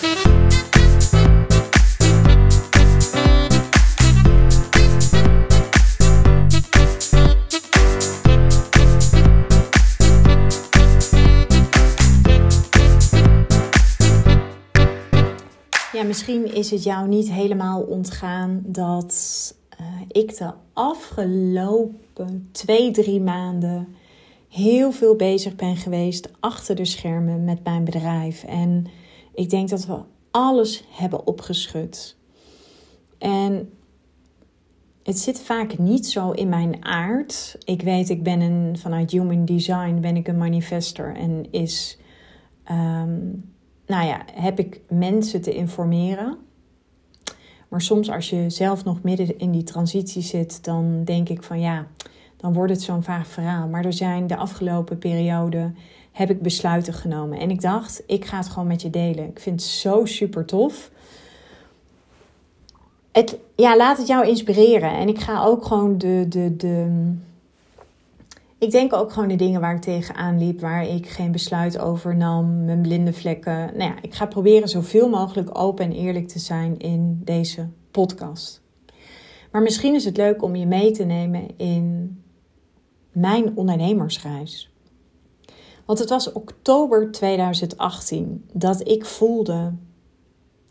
Ja, misschien is het jou niet helemaal ontgaan dat uh, ik de afgelopen twee, drie maanden heel veel bezig ben geweest achter de schermen met mijn bedrijf. En ik denk dat we alles hebben opgeschud. En het zit vaak niet zo in mijn aard. Ik weet, ik ben een, vanuit Human Design ben ik een manifester en is, um, nou ja, heb ik mensen te informeren. Maar soms als je zelf nog midden in die transitie zit, dan denk ik van ja, dan wordt het zo'n vaag verhaal. Maar er zijn de afgelopen periode heb ik besluiten genomen. En ik dacht, ik ga het gewoon met je delen. Ik vind het zo super tof. Het, ja, laat het jou inspireren. En ik ga ook gewoon de, de, de. Ik denk ook gewoon de dingen waar ik tegenaan liep, waar ik geen besluit over nam, mijn blinde vlekken. Nou ja, ik ga proberen zoveel mogelijk open en eerlijk te zijn in deze podcast. Maar misschien is het leuk om je mee te nemen in mijn ondernemersreis. Want het was oktober 2018 dat ik voelde: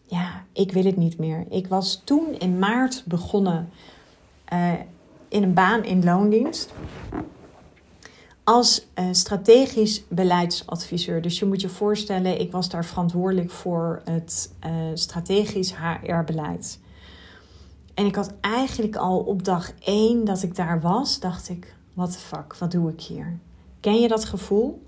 ja, ik wil het niet meer. Ik was toen in maart begonnen uh, in een baan in loondienst als uh, strategisch beleidsadviseur. Dus je moet je voorstellen, ik was daar verantwoordelijk voor het uh, strategisch HR-beleid. En ik had eigenlijk al op dag één dat ik daar was, dacht ik: what the fuck, wat doe ik hier? Ken je dat gevoel?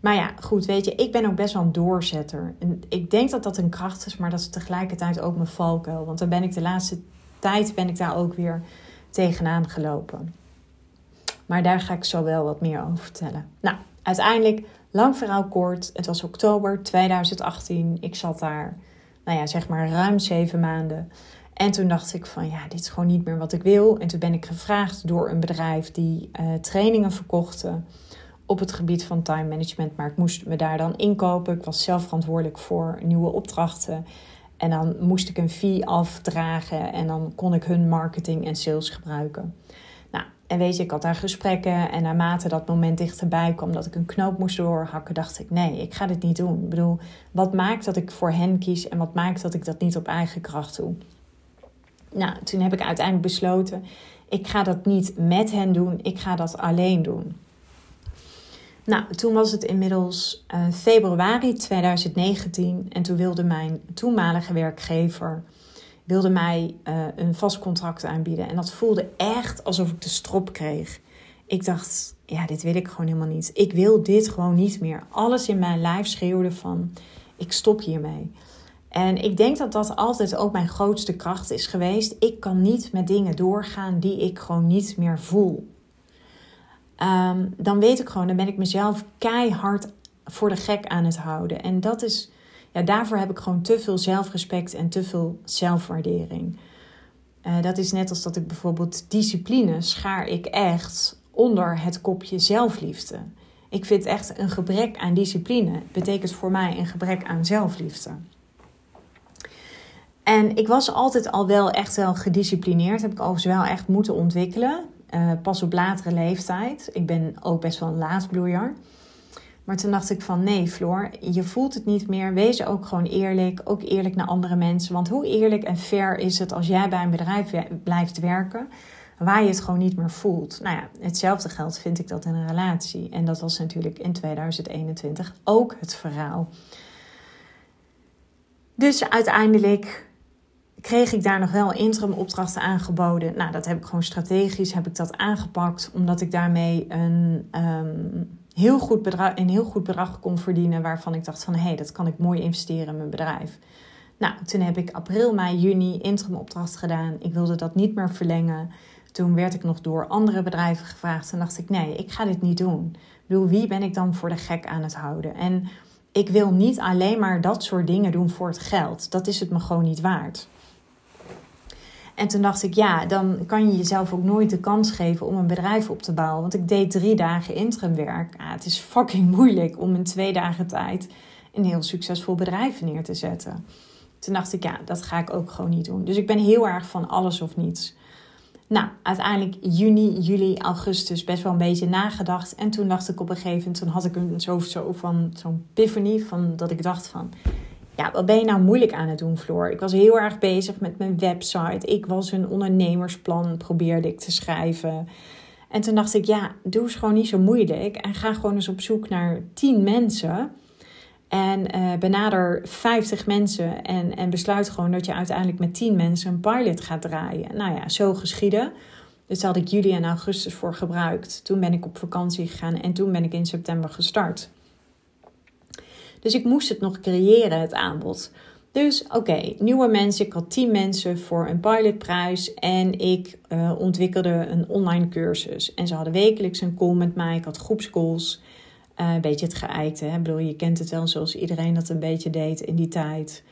Maar ja, goed, weet je, ik ben ook best wel een doorzetter. En ik denk dat dat een kracht is, maar dat is tegelijkertijd ook mijn valkuil. Want dan ben ik de laatste tijd ben ik daar ook weer tegenaan gelopen. Maar daar ga ik zo wel wat meer over vertellen. Nou, uiteindelijk, lang verhaal kort. Het was oktober 2018. Ik zat daar, nou ja, zeg maar ruim zeven maanden. En toen dacht ik van ja, dit is gewoon niet meer wat ik wil. En toen ben ik gevraagd door een bedrijf die uh, trainingen verkochten op het gebied van time management. Maar ik moest me daar dan inkopen. Ik was zelf verantwoordelijk voor nieuwe opdrachten. En dan moest ik een fee afdragen en dan kon ik hun marketing en sales gebruiken. Nou, en weet je, ik had daar gesprekken en naarmate dat moment dichterbij kwam dat ik een knoop moest doorhakken, dacht ik: nee, ik ga dit niet doen. Ik bedoel, wat maakt dat ik voor hen kies en wat maakt dat ik dat niet op eigen kracht doe? Nou, toen heb ik uiteindelijk besloten: ik ga dat niet met hen doen, ik ga dat alleen doen. Nou, toen was het inmiddels uh, februari 2019 en toen wilde mijn toenmalige werkgever wilde mij uh, een vast contract aanbieden. En dat voelde echt alsof ik de strop kreeg. Ik dacht, ja, dit wil ik gewoon helemaal niet. Ik wil dit gewoon niet meer. Alles in mijn lijf schreeuwde van, ik stop hiermee. En ik denk dat dat altijd ook mijn grootste kracht is geweest. Ik kan niet met dingen doorgaan die ik gewoon niet meer voel. Um, dan weet ik gewoon, dan ben ik mezelf keihard voor de gek aan het houden. En dat is, ja, daarvoor heb ik gewoon te veel zelfrespect en te veel zelfwaardering. Uh, dat is net als dat ik bijvoorbeeld discipline schaar ik echt onder het kopje zelfliefde. Ik vind echt een gebrek aan discipline betekent voor mij een gebrek aan zelfliefde. En ik was altijd al wel echt wel gedisciplineerd. Heb ik overigens wel echt moeten ontwikkelen. Uh, pas op latere leeftijd. Ik ben ook best wel een laatbloeier. Maar toen dacht ik van nee, Floor, je voelt het niet meer. Wees ook gewoon eerlijk. Ook eerlijk naar andere mensen. Want hoe eerlijk en fair is het als jij bij een bedrijf blijft werken waar je het gewoon niet meer voelt? Nou ja, hetzelfde geldt vind ik dat in een relatie. En dat was natuurlijk in 2021 ook het verhaal. Dus uiteindelijk kreeg ik daar nog wel interim opdrachten aangeboden. Nou, dat heb ik gewoon strategisch heb ik dat aangepakt, omdat ik daarmee een, um, heel, goed bedrag, een heel goed bedrag kon verdienen, waarvan ik dacht van hé, hey, dat kan ik mooi investeren in mijn bedrijf. Nou, toen heb ik april, mei, juni interim opdracht gedaan. Ik wilde dat niet meer verlengen. Toen werd ik nog door andere bedrijven gevraagd. Toen dacht ik, nee, ik ga dit niet doen. Ik bedoel, wie ben ik dan voor de gek aan het houden? En ik wil niet alleen maar dat soort dingen doen voor het geld. Dat is het me gewoon niet waard. En toen dacht ik, ja, dan kan je jezelf ook nooit de kans geven om een bedrijf op te bouwen. Want ik deed drie dagen interimwerk. Ja, het is fucking moeilijk om in twee dagen tijd een heel succesvol bedrijf neer te zetten. Toen dacht ik, ja, dat ga ik ook gewoon niet doen. Dus ik ben heel erg van alles of niets. Nou, uiteindelijk juni, juli, augustus best wel een beetje nagedacht. En toen dacht ik op een gegeven moment, toen had ik een zo van zo'n epiphany van dat ik dacht van, ja, wat ben je nou moeilijk aan het doen, Floor? Ik was heel erg bezig met mijn website. Ik was een ondernemersplan, probeerde ik te schrijven. En toen dacht ik, ja, doe eens gewoon niet zo moeilijk. En ga gewoon eens op zoek naar 10 mensen. En uh, benader 50 mensen. En, en besluit gewoon dat je uiteindelijk met 10 mensen een pilot gaat draaien. Nou ja, zo geschieden. Dus daar had ik juli en augustus voor gebruikt. Toen ben ik op vakantie gegaan en toen ben ik in september gestart. Dus ik moest het nog creëren, het aanbod. Dus oké, nieuwe mensen. Ik had 10 mensen voor een pilotprijs. En ik uh, ontwikkelde een online cursus. En ze hadden wekelijks een call met mij. Ik had groepscalls. Uh, een beetje het geëikte. Hè? Bedoel, je kent het wel zoals iedereen dat een beetje deed in die tijd.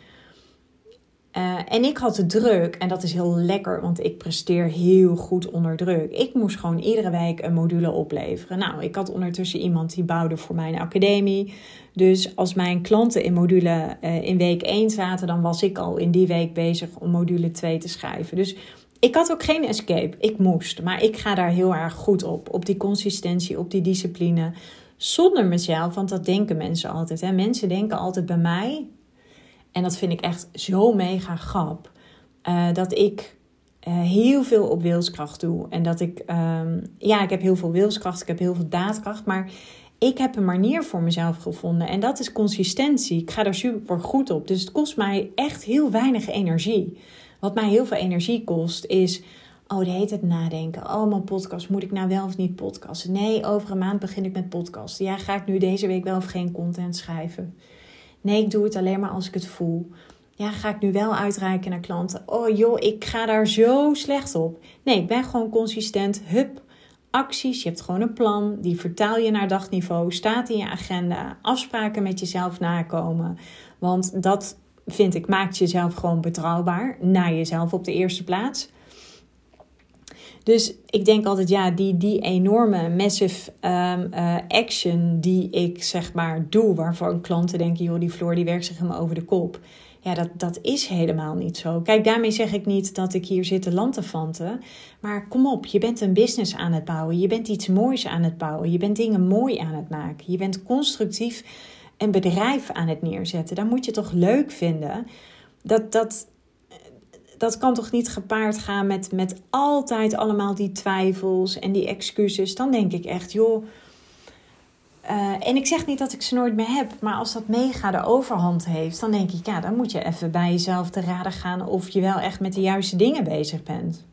Uh, en ik had de druk, en dat is heel lekker, want ik presteer heel goed onder druk. Ik moest gewoon iedere week een module opleveren. Nou, ik had ondertussen iemand die bouwde voor mijn academie. Dus als mijn klanten in module uh, in week 1 zaten, dan was ik al in die week bezig om module 2 te schrijven. Dus ik had ook geen escape. Ik moest. Maar ik ga daar heel erg goed op. Op die consistentie, op die discipline. Zonder mezelf, want dat denken mensen altijd. Hè? Mensen denken altijd bij mij, en dat vind ik echt zo mega grap. Uh, dat ik uh, heel veel op wilskracht doe. En dat ik, um, ja, ik heb heel veel wilskracht, ik heb heel veel daadkracht. Maar ik heb een manier voor mezelf gevonden. En dat is consistentie. Ik ga daar super goed op. Dus het kost mij echt heel weinig energie. Wat mij heel veel energie kost is. Oh, de heet het nadenken. Oh, mijn podcast. Moet ik nou wel of niet podcasten? Nee, over een maand begin ik met podcasten. Ja, ga ik nu deze week wel of geen content schrijven? Nee, ik doe het alleen maar als ik het voel. Ja, ga ik nu wel uitreiken naar klanten? Oh joh, ik ga daar zo slecht op. Nee, ik ben gewoon consistent. Hup, acties. Je hebt gewoon een plan. Die vertaal je naar dagniveau. Staat in je agenda. Afspraken met jezelf nakomen. Want dat vind ik maakt jezelf gewoon betrouwbaar. Naar jezelf op de eerste plaats. Dus ik denk altijd, ja, die, die enorme massive um, uh, action die ik zeg maar doe, waarvan klanten denken, joh, die Floor die werkt zich helemaal over de kop. Ja, dat, dat is helemaal niet zo. Kijk, daarmee zeg ik niet dat ik hier zit te lantefanten. Maar kom op, je bent een business aan het bouwen. Je bent iets moois aan het bouwen. Je bent dingen mooi aan het maken. Je bent constructief een bedrijf aan het neerzetten. Dan moet je toch leuk vinden. Dat, dat, dat kan toch niet gepaard gaan met, met altijd allemaal die twijfels en die excuses. Dan denk ik echt, joh. Uh, en ik zeg niet dat ik ze nooit meer heb, maar als dat mega de overhand heeft, dan denk ik, ja, dan moet je even bij jezelf te raden gaan of je wel echt met de juiste dingen bezig bent.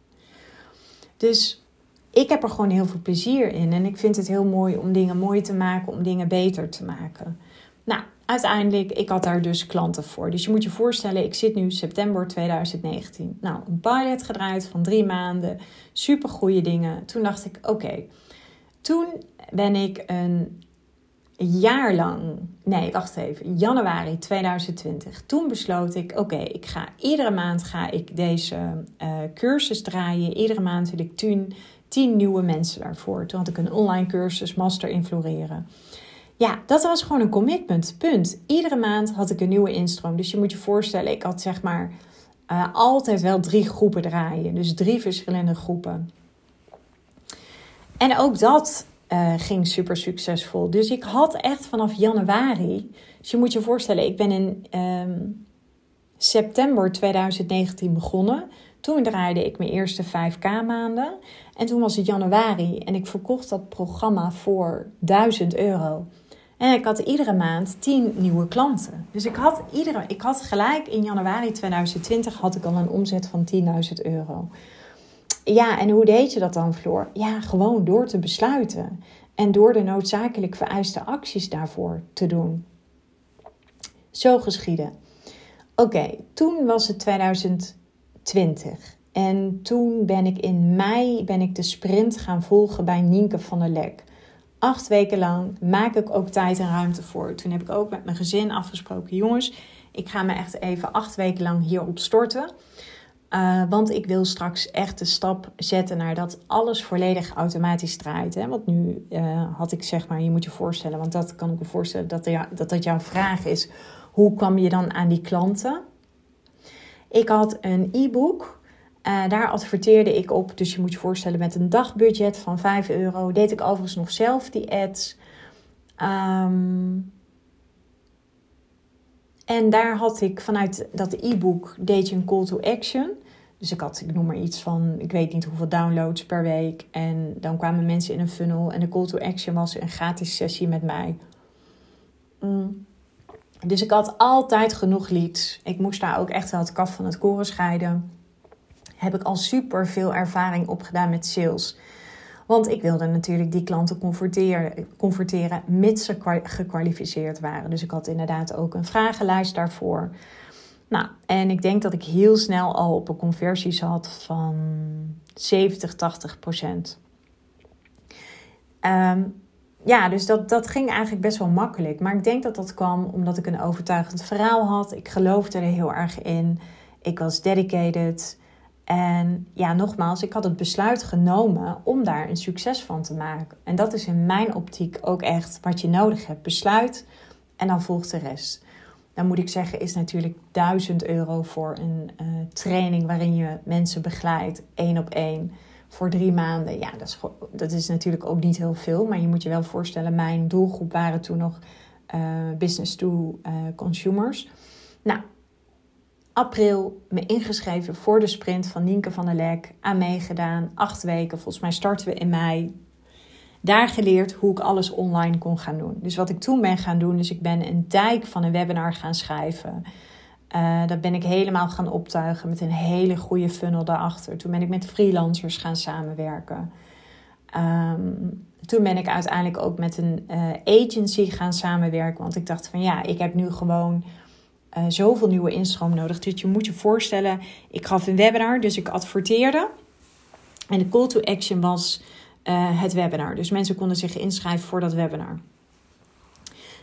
Dus ik heb er gewoon heel veel plezier in en ik vind het heel mooi om dingen mooi te maken, om dingen beter te maken. Nou, uiteindelijk, ik had daar dus klanten voor. Dus je moet je voorstellen, ik zit nu september 2019. Nou, een pilot gedraaid van drie maanden. Super goede dingen. Toen dacht ik, oké. Toen ben ik een jaar lang, nee, wacht even, januari 2020. Toen besloot ik, oké, ik ga iedere maand ga ik deze uh, cursus draaien. Iedere maand wil ik tien, tien nieuwe mensen daarvoor. Toen had ik een online cursus, Master in Floreren. Ja, dat was gewoon een commitment. Punt. Iedere maand had ik een nieuwe instroom. Dus je moet je voorstellen, ik had zeg maar uh, altijd wel drie groepen draaien. Dus drie verschillende groepen. En ook dat uh, ging super succesvol. Dus ik had echt vanaf januari. Dus je moet je voorstellen, ik ben in um, september 2019 begonnen. Toen draaide ik mijn eerste 5K maanden. En toen was het januari en ik verkocht dat programma voor 1000 euro. En ik had iedere maand 10 nieuwe klanten. Dus ik had, iedere, ik had gelijk in januari 2020 had ik al een omzet van 10.000 euro. Ja, en hoe deed je dat dan, Floor? Ja, gewoon door te besluiten. En door de noodzakelijk vereiste acties daarvoor te doen. Zo geschieden. Oké, toen was het 2020. En toen ben ik in mei ben ik de sprint gaan volgen bij Nienke van der Lek acht weken lang maak ik ook tijd en ruimte voor. Toen heb ik ook met mijn gezin afgesproken: jongens, ik ga me echt even acht weken lang hierop storten. Uh, want ik wil straks echt de stap zetten naar dat alles volledig automatisch draait. Hè? Want nu uh, had ik zeg maar, je moet je voorstellen, want dat kan ik me voorstellen dat dat, dat jouw vraag is. Hoe kwam je dan aan die klanten? Ik had een e-book. Uh, daar adverteerde ik op. Dus je moet je voorstellen met een dagbudget van 5 euro. Deed ik overigens nog zelf die ads. Um, en daar had ik vanuit dat e-book deed je een call to action. Dus ik had, ik noem maar iets van, ik weet niet hoeveel downloads per week. En dan kwamen mensen in een funnel. En de call to action was een gratis sessie met mij. Mm. Dus ik had altijd genoeg leads. Ik moest daar ook echt wel het kaf van het koren scheiden. Heb ik al super veel ervaring opgedaan met sales. Want ik wilde natuurlijk die klanten converteren, converteren mits ze gekwalificeerd waren. Dus ik had inderdaad ook een vragenlijst daarvoor. Nou, en ik denk dat ik heel snel al op een conversie zat van 70, 80 procent. Ehm, ja, dus dat, dat ging eigenlijk best wel makkelijk. Maar ik denk dat dat kwam omdat ik een overtuigend verhaal had. Ik geloofde er heel erg in. Ik was dedicated. En ja, nogmaals, ik had het besluit genomen om daar een succes van te maken. En dat is in mijn optiek ook echt wat je nodig hebt. Besluit en dan volgt de rest. Dan moet ik zeggen, is natuurlijk 1000 euro voor een uh, training waarin je mensen begeleidt, één op één, voor drie maanden. Ja, dat is, dat is natuurlijk ook niet heel veel, maar je moet je wel voorstellen, mijn doelgroep waren toen nog uh, business to uh, consumers. Nou, april me ingeschreven voor de sprint van Nienke van der Lek. Aan meegedaan, acht weken. Volgens mij starten we in mei. Daar geleerd hoe ik alles online kon gaan doen. Dus wat ik toen ben gaan doen, is ik ben een dijk van een webinar gaan schrijven. Uh, dat ben ik helemaal gaan optuigen met een hele goede funnel daarachter. Toen ben ik met freelancers gaan samenwerken. Um, toen ben ik uiteindelijk ook met een uh, agency gaan samenwerken. Want ik dacht van ja, ik heb nu gewoon uh, zoveel nieuwe instroom nodig. Dus je moet je voorstellen, ik gaf een webinar, dus ik adverteerde. En de call to action was uh, het webinar. Dus mensen konden zich inschrijven voor dat webinar.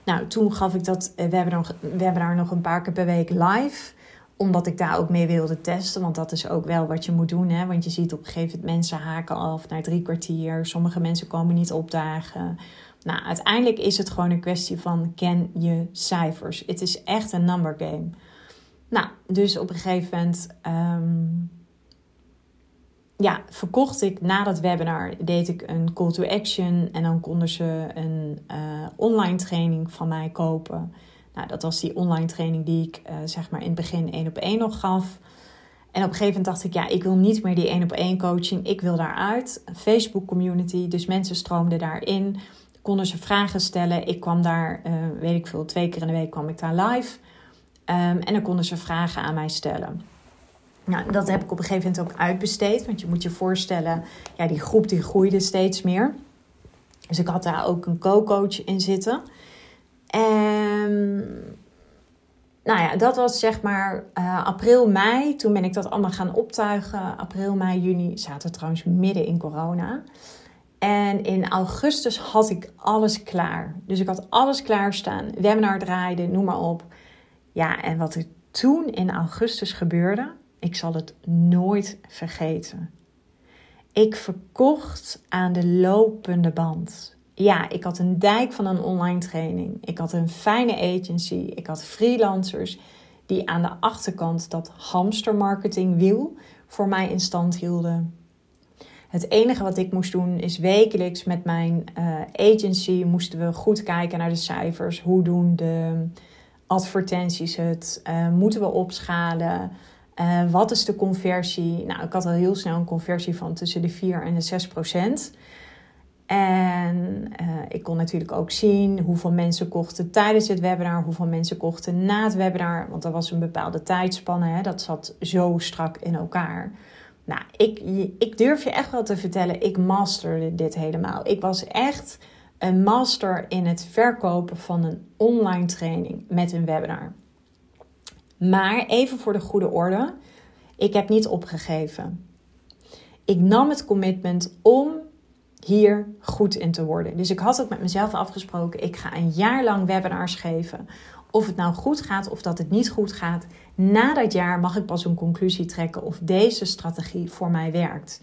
Nou, toen gaf ik dat eh, webinar, webinar nog een paar keer per week live omdat ik daar ook mee wilde testen. Want dat is ook wel wat je moet doen. Hè? Want je ziet op een gegeven moment mensen haken af naar drie kwartier. Sommige mensen komen niet opdagen. Nou, uiteindelijk is het gewoon een kwestie van ken je cijfers. Het is echt een number game. Nou, dus op een gegeven moment um, ja, verkocht ik na dat webinar, deed ik een call to action en dan konden ze een uh, online training van mij kopen. Nou, dat was die online training die ik uh, zeg maar in het begin één op één nog gaf. En op een gegeven moment dacht ik, ja, ik wil niet meer die één op één coaching. Ik wil daaruit. Een Facebook community, dus mensen stroomden daarin konden ze vragen stellen. Ik kwam daar, uh, weet ik veel, twee keer in de week kwam ik daar live. Um, en dan konden ze vragen aan mij stellen. Nou, dat heb ik op een gegeven moment ook uitbesteed. Want je moet je voorstellen, ja, die groep die groeide steeds meer. Dus ik had daar ook een co-coach in zitten. En nou ja, dat was zeg maar uh, april, mei. Toen ben ik dat allemaal gaan optuigen. April, mei, juni zaten trouwens midden in corona. En in augustus had ik alles klaar. Dus ik had alles klaarstaan. Webinar draaide, noem maar op. Ja, en wat er toen in augustus gebeurde, ik zal het nooit vergeten. Ik verkocht aan de lopende band. Ja, ik had een dijk van een online training. Ik had een fijne agency. Ik had freelancers die aan de achterkant dat hamstermarketing wiel voor mij in stand hielden. Het enige wat ik moest doen is wekelijks met mijn uh, agency moesten we goed kijken naar de cijfers. Hoe doen de advertenties het? Uh, moeten we opschalen? Uh, wat is de conversie? Nou, ik had al heel snel een conversie van tussen de 4 en de 6 procent. En ik kon natuurlijk ook zien hoeveel mensen kochten tijdens het webinar, hoeveel mensen kochten na het webinar. Want er was een bepaalde tijdspanne, hè, dat zat zo strak in elkaar. Nou, ik, ik durf je echt wel te vertellen, ik masterde dit helemaal. Ik was echt een master in het verkopen van een online training met een webinar. Maar even voor de goede orde, ik heb niet opgegeven. Ik nam het commitment om hier goed in te worden. Dus ik had het met mezelf afgesproken. Ik ga een jaar lang webinars geven of het nou goed gaat of dat het niet goed gaat. Na dat jaar mag ik pas een conclusie trekken of deze strategie voor mij werkt.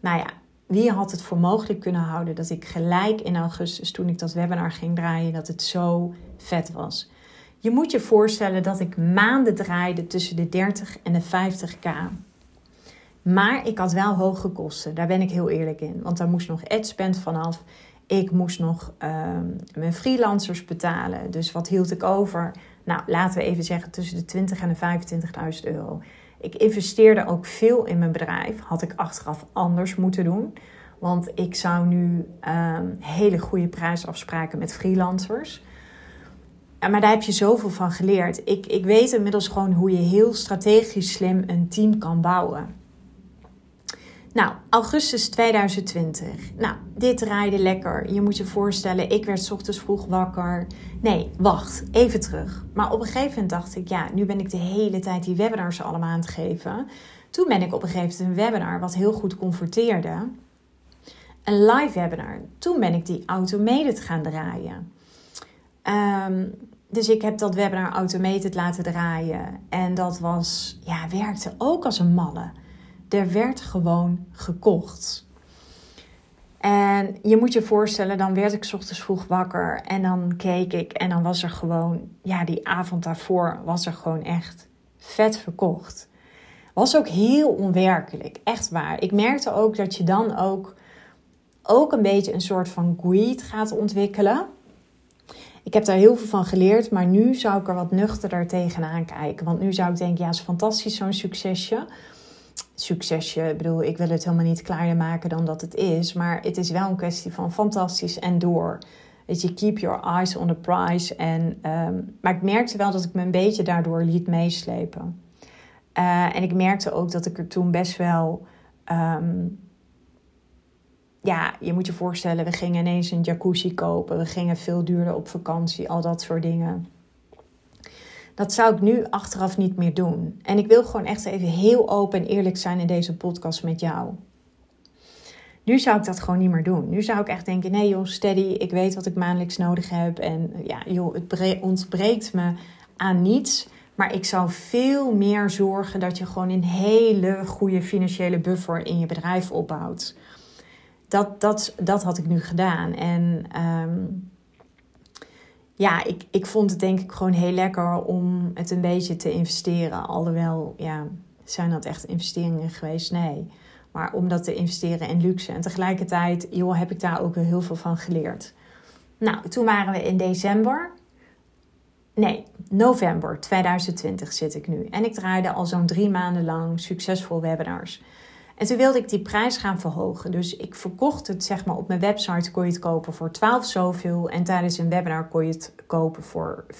Nou ja, wie had het voor mogelijk kunnen houden dat ik gelijk in augustus, toen ik dat webinar ging draaien, dat het zo vet was. Je moet je voorstellen dat ik maanden draaide tussen de 30 en de 50k. Maar ik had wel hoge kosten, daar ben ik heel eerlijk in. Want daar moest nog adspend vanaf. Ik moest nog ehm, mijn freelancers betalen. Dus wat hield ik over? Nou, laten we even zeggen tussen de 20 en de 25.000 euro. Ik investeerde ook veel in mijn bedrijf. Had ik achteraf anders moeten doen. Want ik zou nu ehm, hele goede prijsafspraken met freelancers. Maar daar heb je zoveel van geleerd. Ik, ik weet inmiddels gewoon hoe je heel strategisch slim een team kan bouwen. Nou, augustus 2020. Nou, dit draaide lekker. Je moet je voorstellen, ik werd ochtends vroeg wakker. Nee, wacht, even terug. Maar op een gegeven moment dacht ik, ja, nu ben ik de hele tijd die webinars allemaal aan het geven. Toen ben ik op een gegeven moment een webinar wat heel goed converteerde. Een live webinar. Toen ben ik die automated gaan draaien. Um, dus ik heb dat webinar automated laten draaien. En dat was, ja, werkte ook als een malle. Er werd gewoon gekocht. En je moet je voorstellen, dan werd ik ochtends vroeg wakker en dan keek ik en dan was er gewoon, ja, die avond daarvoor was er gewoon echt vet verkocht. Was ook heel onwerkelijk, echt waar. Ik merkte ook dat je dan ook, ook een beetje een soort van greed gaat ontwikkelen. Ik heb daar heel veel van geleerd, maar nu zou ik er wat nuchterder tegenaan kijken. Want nu zou ik denken, ja, is fantastisch zo'n succesje succesje. Ik bedoel, ik wil het helemaal niet kleiner maken dan dat het is. Maar het is wel een kwestie van fantastisch en door. Dat je keep your eyes on the prize. En, ehm, maar ik merkte wel dat ik me een beetje daardoor liet meeslepen. Uh, en ik merkte ook dat ik er toen best wel. Ehm, ja, je moet je voorstellen, we gingen ineens een jacuzzi kopen. We gingen veel duurder op vakantie, al dat soort dingen. Dat zou ik nu achteraf niet meer doen. En ik wil gewoon echt even heel open en eerlijk zijn in deze podcast met jou. Nu zou ik dat gewoon niet meer doen. Nu zou ik echt denken: nee, joh, steady. Ik weet wat ik maandelijks nodig heb. En ja, joh, het ontbreekt me aan niets. Maar ik zou veel meer zorgen dat je gewoon een hele goede financiële buffer in je bedrijf opbouwt. Dat, dat, dat had ik nu gedaan. En um, ja, ik, ik vond het denk ik gewoon heel lekker om het een beetje te investeren. Alhoewel, ja, zijn dat echt investeringen geweest? Nee. Maar om dat te investeren in luxe. En tegelijkertijd, joh, heb ik daar ook heel veel van geleerd. Nou, toen waren we in december. Nee, november 2020 zit ik nu. En ik draaide al zo'n drie maanden lang succesvol webinars. En toen wilde ik die prijs gaan verhogen. Dus ik verkocht het, zeg maar, op mijn website kon je het kopen voor 12 zoveel. En tijdens een webinar kon je het kopen voor 5,97.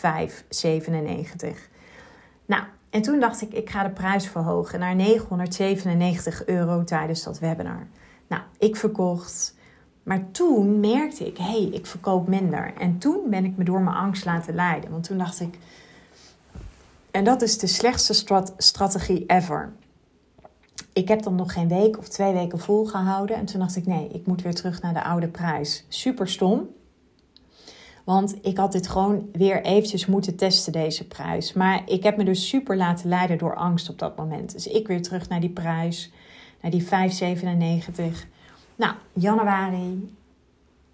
Nou, en toen dacht ik, ik ga de prijs verhogen naar 997 euro tijdens dat webinar. Nou, ik verkocht. Maar toen merkte ik, hé, hey, ik verkoop minder. En toen ben ik me door mijn angst laten leiden. Want toen dacht ik, en dat is de slechtste strategie ever ik heb dan nog geen week of twee weken volgehouden. En toen dacht ik, nee, ik moet weer terug naar de oude prijs. Super stom. Want ik had dit gewoon weer eventjes moeten testen, deze prijs. Maar ik heb me dus super laten leiden door angst op dat moment. Dus ik weer terug naar die prijs, naar die 5,97. Nou, januari,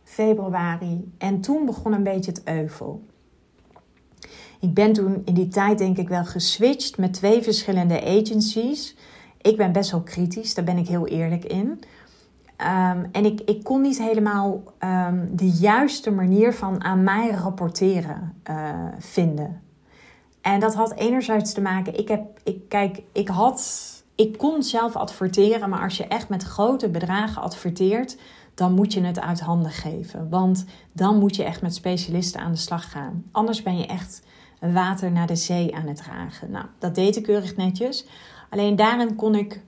februari. En toen begon een beetje het euvel. Ik ben toen in die tijd denk ik wel geswitcht met twee verschillende agencies ik ben best wel kritisch, daar ben ik heel eerlijk in. Ehm, en ik, ik kon niet helemaal um, de juiste manier van aan mij rapporteren uh, vinden. En dat had enerzijds te maken, ik heb, ik, kijk, ik had, ik kon zelf adverteren, maar als je echt met grote bedragen adverteert, dan moet je het uit handen geven. Want dan moet je echt met specialisten aan de slag gaan. Anders ben je echt water naar de zee aan het dragen. Nou, dat deed ik keurig netjes. Alleen daarin kon ik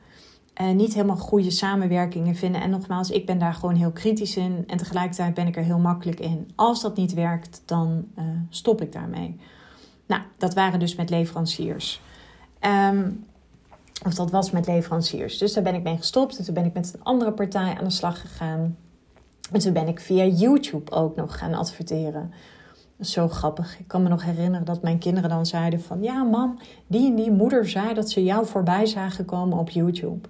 uh, niet helemaal goede samenwerkingen vinden. En nogmaals, ik ben daar gewoon heel kritisch in. En tegelijkertijd ben ik er heel makkelijk in. Als dat niet werkt, dan uh, stop ik daarmee. Nou, dat waren dus met leveranciers. Um, of dat was met leveranciers. Dus daar ben ik mee gestopt. En toen ben ik met een andere partij aan de slag gegaan. En toen ben ik via YouTube ook nog gaan adverteren. Zo grappig. Ik kan me nog herinneren dat mijn kinderen dan zeiden van... Ja, mam, die en die moeder zei dat ze jou voorbij zagen komen op YouTube.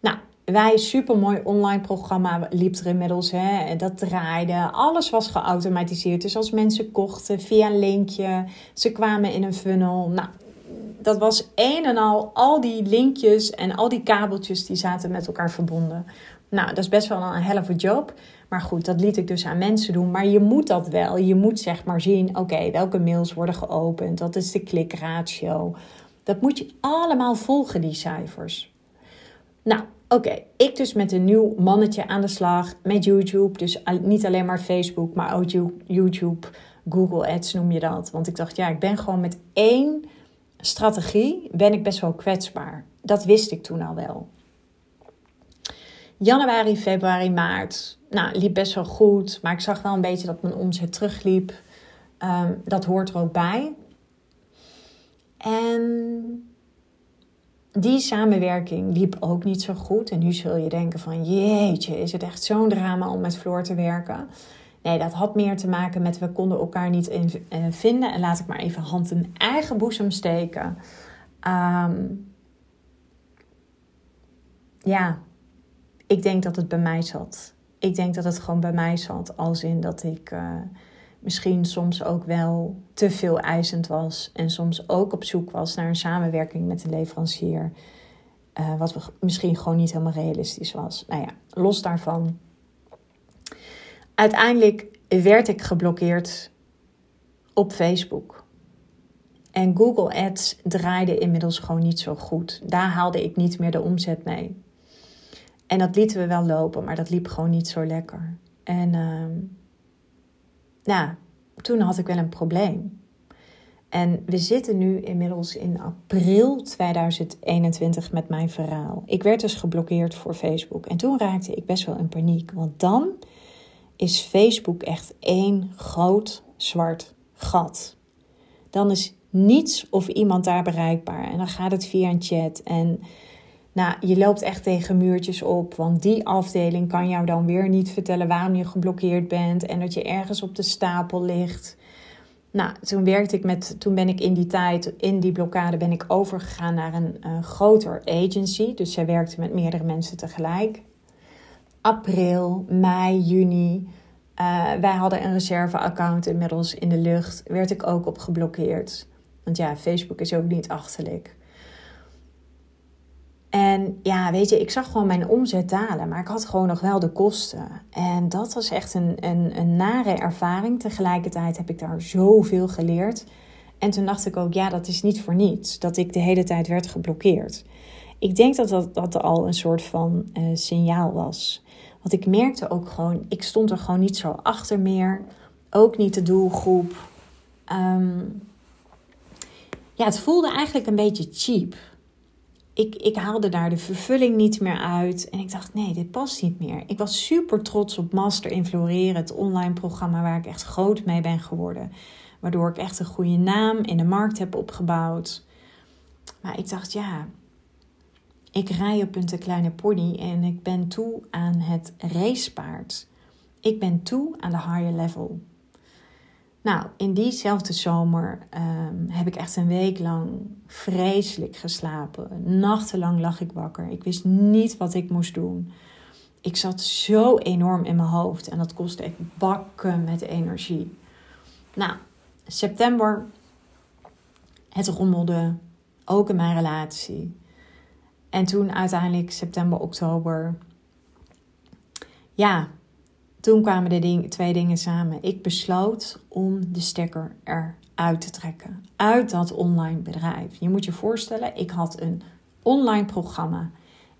Nou, wij, supermooi online programma liep er inmiddels. Hè, dat draaide. Alles was geautomatiseerd. Dus als mensen kochten via een linkje, ze kwamen in een funnel. Nou, dat was een en al, al die linkjes en al die kabeltjes die zaten met elkaar verbonden. Nou, dat is best wel een helft job. Maar goed, dat liet ik dus aan mensen doen. Maar je moet dat wel. Je moet zeg maar zien, oké, welke mails worden geopend. Dat is de klikratio. Dat moet je allemaal volgen, die cijfers. Nou, oké. Ik dus met een nieuw mannetje aan de slag met YouTube. Dus niet alleen maar Facebook, maar ook YouTube, Google Ads noem je dat. Want ik dacht, ja, ik ben gewoon met één strategie ben ik best wel kwetsbaar. Dat wist ik toen al wel. Januari, februari, maart. Nou, liep best wel goed. Maar ik zag wel een beetje dat mijn omzet terugliep. Um, dat hoort er ook bij. En die samenwerking liep ook niet zo goed. En nu zul je denken van jeetje, is het echt zo'n drama om met Floor te werken? Nee, dat had meer te maken met we konden elkaar niet in, uh, vinden. En laat ik maar even hand in eigen boezem steken. Um, ja, ik denk dat het bij mij zat. Ik denk dat het gewoon bij mij zat. Als in dat ik uh, misschien soms ook wel te veel eisend was. En soms ook op zoek was naar een samenwerking met een leverancier. Uh, wat misschien gewoon niet helemaal realistisch was. Nou ja, los daarvan Uiteindelijk werd ik geblokkeerd op Facebook. En Google Ads draaide inmiddels gewoon niet zo goed. Daar haalde ik niet meer de omzet mee. En dat lieten we wel lopen, maar dat liep gewoon niet zo lekker. En uh, nou, toen had ik wel een probleem. En we zitten nu inmiddels in april 2021 met mijn verhaal. Ik werd dus geblokkeerd voor Facebook. En toen raakte ik best wel in paniek. Want dan is Facebook echt één groot zwart gat. Dan is niets of iemand daar bereikbaar. En dan gaat het via een chat. En nou, je loopt echt tegen muurtjes op. Want die afdeling kan jou dan weer niet vertellen waarom je geblokkeerd bent. En dat je ergens op de stapel ligt. Nou, toen werkte ik met, toen ben ik in die tijd, in die blokkade, ben ik overgegaan naar een uh, groter agency. Dus zij werkte met meerdere mensen tegelijk april, mei, juni. Uh, wij hadden een reserveaccount inmiddels in de lucht. Werd ik ook op geblokkeerd. Want ja, Facebook is ook niet achterlijk. En ja, weet je, ik zag gewoon mijn omzet dalen, maar ik had gewoon nog wel de kosten. En dat was echt een, een, een nare ervaring. Tegelijkertijd heb ik daar zoveel geleerd. En toen dacht ik ook, ja, dat is niet voor niets dat ik de hele tijd werd geblokkeerd. Ik denk dat dat, dat al een soort van uh, signaal was. Want ik merkte ook gewoon, ik stond er gewoon niet zo achter meer. Ook niet de doelgroep. Um, ja, het voelde eigenlijk een beetje cheap. Ik, ik haalde daar de vervulling niet meer uit. En ik dacht, nee, dit past niet meer. Ik was super trots op Master in Floreren, het online programma waar ik echt groot mee ben geworden. Waardoor ik echt een goede naam in de markt heb opgebouwd. Maar ik dacht, ja, ik rij op een te kleine pony en ik ben toe aan het racepaard. Ik ben toe aan de higher level. Nou, in diezelfde zomer um, heb ik echt een week lang vreselijk geslapen. Nachtenlang lag ik wakker. Ik wist niet wat ik moest doen. Ik zat zo enorm in mijn hoofd en dat kostte echt bakken met energie. Nou, september, het rommelde ook in mijn relatie. En toen uiteindelijk september, oktober. Ja, toen kwamen de ding, twee dingen samen. Ik besloot om de stekker eruit te trekken. Uit dat online bedrijf. Je moet je voorstellen, ik had een online programma.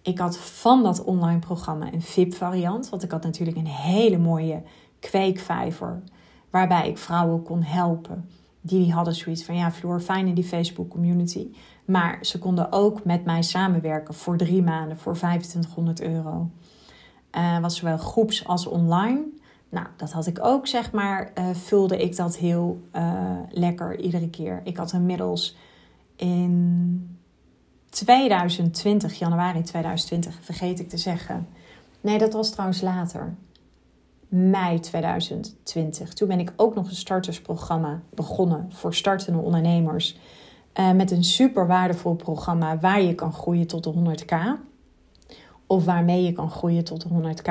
Ik had van dat online programma een VIP-variant. Want ik had natuurlijk een hele mooie kweekvijver. Waarbij ik vrouwen kon helpen. Die, hadden zoiets van, ja Floor, fijn in die Facebook community. Maar ze konden ook met mij samenwerken voor drie maanden voor 2500 euro. Uh, was zowel groeps als online. Nou, dat had ik ook, zeg maar, uh, vulde ik dat heel uh, lekker iedere keer. Ik had inmiddels in 2020, januari 2020, vergeet ik te zeggen. Nee, dat was trouwens later. mei 2020. Toen ben ik ook nog een startersprogramma begonnen voor startende ondernemers. Met een super waardevol programma waar je kan groeien tot de 100k. Of waarmee je kan groeien tot de 100k.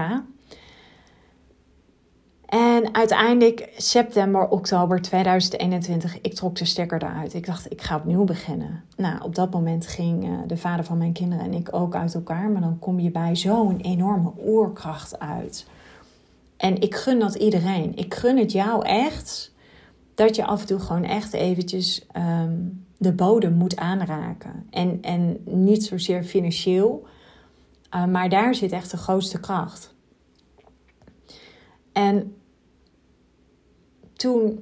En uiteindelijk, september, oktober 2021, ik trok de stekker eruit. Ik dacht, ik ga opnieuw beginnen. Nou, op dat moment ging uh, de vader van mijn kinderen en ik ook uit elkaar. Maar dan kom je bij zo'n enorme oerkracht uit. En ik gun dat iedereen. Ik gun het jou echt dat je af en toe gewoon echt eventjes um, de bodem moet aanraken. En, en niet zozeer financieel, uh, maar daar zit echt de grootste kracht. En toen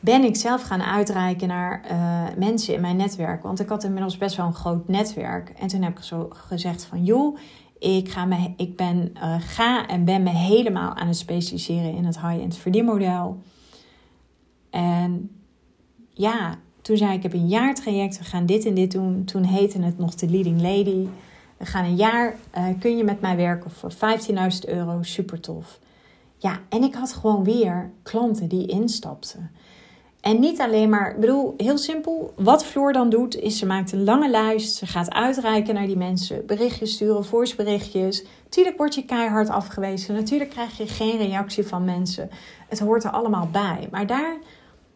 ben ik zelf gaan uitreiken naar uh, mensen in mijn netwerk. Want ik had inmiddels best wel een groot netwerk. En toen heb ik zo gezegd van... joh, ik, ga, me, ik ben, uh, ga en ben me helemaal aan het specialiseren in het high-end verdienmodel. En ja, toen zei ik, ik heb een jaartraject, we gaan dit en dit doen. Toen heette het nog de Leading Lady. We gaan een jaar, uh, kun je met mij werken voor 15.000 euro, super tof. Ja, en ik had gewoon weer klanten die instapten. En niet alleen maar, ik bedoel, heel simpel. Wat Floor dan doet, is ze maakt een lange lijst. Ze gaat uitreiken naar die mensen. Berichtjes sturen, voiceberichtjes. Tuurlijk word je keihard afgewezen. Natuurlijk krijg je geen reactie van mensen. Het hoort er allemaal bij. Maar daar,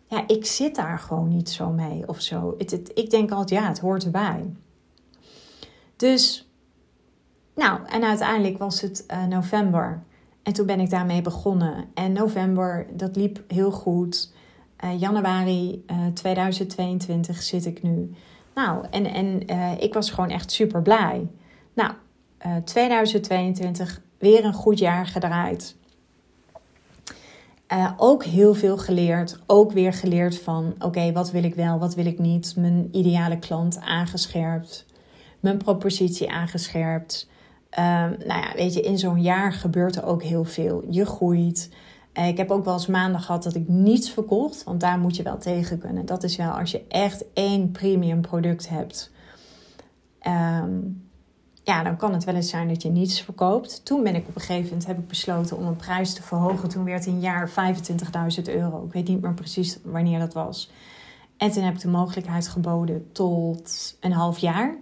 ja, ik zit daar gewoon niet zo mee of zo. Ik denk altijd, ja, het hoort erbij. Dus, nou, en uiteindelijk was het uh, november. En toen ben ik daarmee begonnen. En november, dat liep heel goed. Uh, januari uh, eh, 2022 zit ik nu. Nou, en, en ik was gewoon echt super blij. Nou, 2022 weer een goed jaar gedraaid. ook heel veel geleerd. Ook weer geleerd van: oké, wat wil ik wel, wat wil ik niet? Mijn ideale klant aangescherpt. Mijn propositie aangescherpt. Um, nou ja, weet je, in zo'n jaar gebeurt er ook heel veel. Je groeit. Uh, ik heb ook wel eens maanden gehad dat ik niets verkocht, want daar moet je wel tegen kunnen. Dat is wel als je echt één premium product hebt. Um, ja, dan kan het wel eens zijn dat je niets verkoopt. Toen ben ik op een gegeven moment heb ik besloten om een prijs te verhogen. Toen werd een jaar 25.000 euro. Ik weet niet meer precies wanneer dat was. En toen heb ik de mogelijkheid geboden tot een half jaar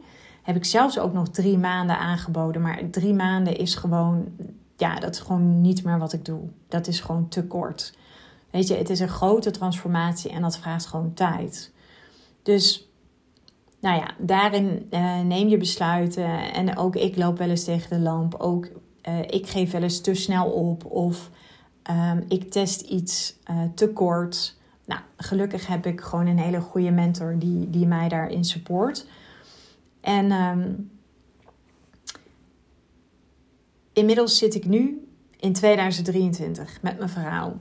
heb ik zelfs ook nog drie maanden aangeboden. Maar drie maanden is gewoon, ja, dat is gewoon niet meer wat ik doe. Dat is gewoon te kort. Weet je, het is een grote transformatie en dat vraagt gewoon tijd. Dus, nou ja, daarin uh, neem je besluiten. En ook ik loop wel eens tegen de lamp. Ook uh, ik geef wel eens te snel op. Of um, ik test iets uh, te kort. Nou, gelukkig heb ik gewoon een hele goede mentor die, die mij daarin support. En um, inmiddels zit ik nu in 2023 met mijn verhaal.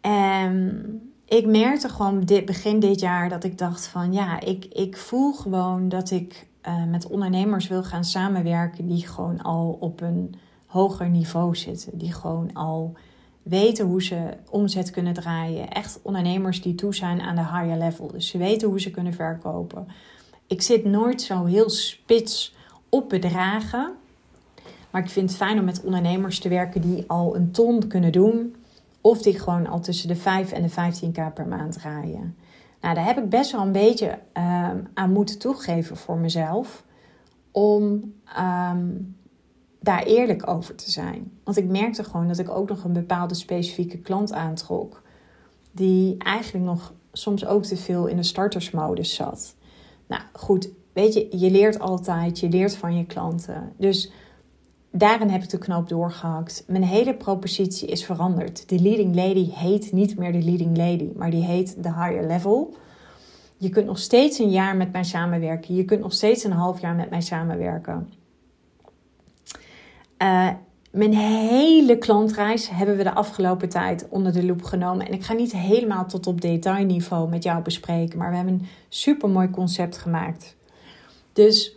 En ik merkte gewoon dit, begin dit jaar dat ik dacht van ja, ik, ik voel gewoon dat ik uh, met ondernemers wil gaan samenwerken die gewoon al op een hoger niveau zitten. Die gewoon al weten hoe ze omzet kunnen draaien. Echt ondernemers die toe zijn aan de higher level. Dus ze weten hoe ze kunnen verkopen ik zit nooit zo heel spits op bedragen. Maar ik vind het fijn om met ondernemers te werken die al een ton kunnen doen. Of die gewoon al tussen de 5 en de 15k per maand draaien. Nou, daar heb ik best wel een beetje uh, aan moeten toegeven voor mezelf. Om um, daar eerlijk over te zijn. Want ik merkte gewoon dat ik ook nog een bepaalde specifieke klant aantrok. Die eigenlijk nog soms ook te veel in de startersmodus zat. Nou goed, weet je, je leert altijd, je leert van je klanten. Dus daarin heb ik de knoop doorgehakt. Mijn hele propositie is veranderd. De leading lady heet niet meer de leading lady, maar die heet de higher level. Je kunt nog steeds een jaar met mij samenwerken. Je kunt nog steeds een half jaar met mij samenwerken. Uh, mijn hele klantreis hebben we de afgelopen tijd onder de loep genomen. En ik ga niet helemaal tot op detailniveau met jou bespreken, maar we hebben een super mooi concept gemaakt. Dus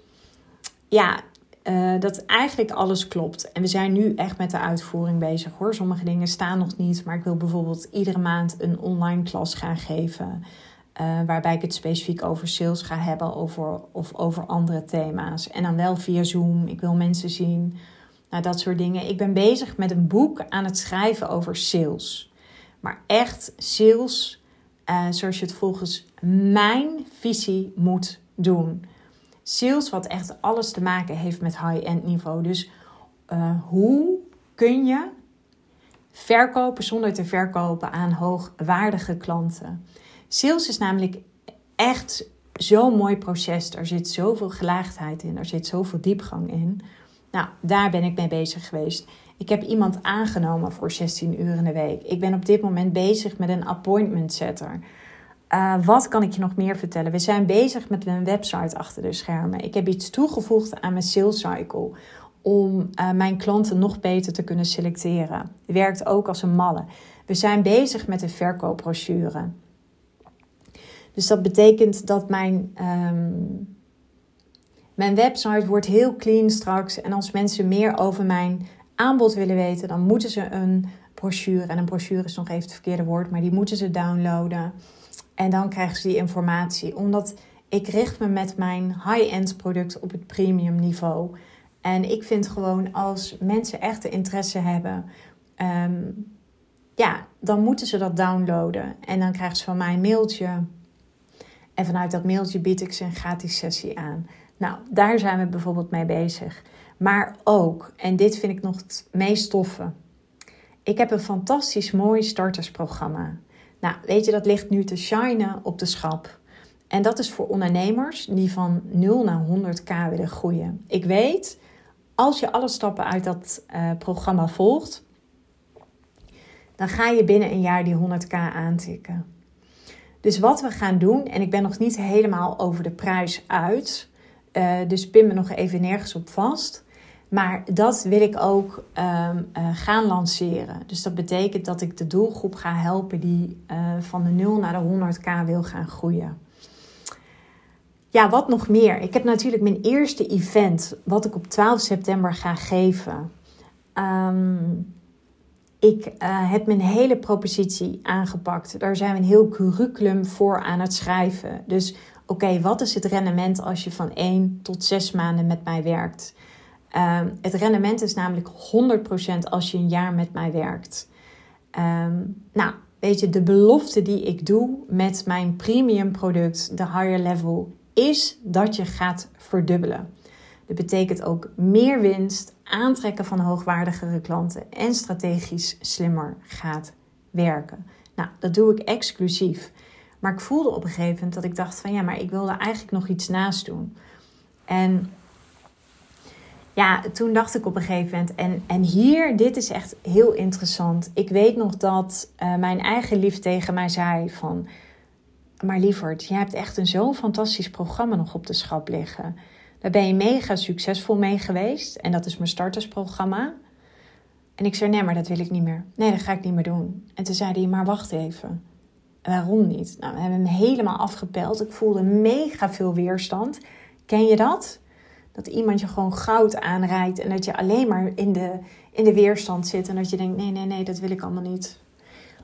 ja, uh, dat eigenlijk alles klopt. En we zijn nu echt met de uitvoering bezig hoor. Sommige dingen staan nog niet, maar ik wil bijvoorbeeld iedere maand een online klas gaan geven. Uh, waarbij ik het specifiek over sales ga hebben over, of over andere thema's. En dan wel via Zoom. Ik wil mensen zien Nou, dat soort dingen. Ik ben bezig met een boek aan het schrijven over sales. Maar echt sales uh, zoals je het volgens mijn visie moet doen. Sales wat echt alles te maken heeft met high-end niveau. Dus uh, hoe kun je verkopen zonder te verkopen aan hoogwaardige klanten? Sales is namelijk echt zo'n mooi proces. Er zit zoveel gelaagdheid in, er zit zoveel diepgang in. Nou, daar ben ik mee bezig geweest. Ik heb iemand aangenomen voor 16 uur in de week. Ik ben op dit moment bezig met een appointment setter. Uh, wat kan ik je nog meer vertellen? We zijn bezig met een website achter de schermen. Ik heb iets toegevoegd aan mijn sales cycle om uh, mijn klanten nog beter te kunnen selecteren. Werkt ook als een malle. We zijn bezig met een verkoopbrochure. Dus dat betekent dat mijn, um, mijn website wordt heel clean straks. En als mensen meer over mijn aanbod willen weten, dan moeten ze een brochure. En een brochure is nog even het verkeerde woord, maar die moeten ze downloaden. En dan krijgen ze die informatie. Omdat ik richt me met mijn high-end product op het premium niveau. En ik vind gewoon als mensen echt de interesse hebben, um, ja, dan moeten ze dat downloaden. En dan krijgen ze van mij een mailtje. En vanuit dat mailtje bied ik ze een gratis sessie aan. Nou, daar zijn we bijvoorbeeld mee bezig. Maar ook, en dit vind ik nog het meest toffe. Ik heb een fantastisch mooi startersprogramma. Nou, weet je, dat ligt nu te shinen op de schap. En dat is voor ondernemers die van 0 naar 100k willen groeien. Ik weet, als je alle stappen uit dat uh, programma volgt, dan ga je binnen een jaar die 100k aantikken. Dus wat we gaan doen, en ik ben nog niet helemaal over de prijs uit, uh, dus pin me nog even nergens op vast. Maar dat wil ik ook um, uh, gaan lanceren. Dus dat betekent dat ik de doelgroep ga helpen die uh, van de 0 naar de 100k wil gaan groeien. Ja, wat nog meer? Ik heb natuurlijk mijn eerste event, wat ik op 12 september ga geven. Um, ik heb mijn hele propositie aangepakt. Daar zijn we een heel curriculum voor aan het schrijven. Dus oké, wat is het rendement als je van 1 tot 6 maanden met mij werkt? Um, het rendement is namelijk 100% als je een jaar met mij werkt. Um, nou, weet je, de belofte die ik doe met mijn premium product, de higher level, is dat je gaat verdubbelen. Dat betekent ook meer winst, aantrekken van hoogwaardigere klanten en strategisch slimmer gaat werken. Nou, dat doe ik exclusief. Maar ik voelde op een gegeven moment dat ik dacht van ja, maar ik wilde eigenlijk nog iets naast doen. En ja, toen dacht ik op een gegeven moment, en, en hier, dit is echt heel interessant. Ik weet nog dat uh, mijn eigen lief tegen mij zei van, maar lieverd, je hebt echt een zo'n fantastisch programma nog op de schap liggen. Daar ben je mega succesvol mee geweest. En dat is mijn startersprogramma. En ik zei, nee, maar dat wil ik niet meer. Nee, dat ga ik niet meer doen. En toen zei hij, maar wacht even. Waarom niet? Nou, we hebben hem helemaal afgepeld. Ik voelde mega veel weerstand. Ken je dat? Dat iemand je gewoon goud aanrijdt en dat je alleen maar in de, in de weerstand zit. En dat je denkt, nee, nee, nee, dat wil ik allemaal niet.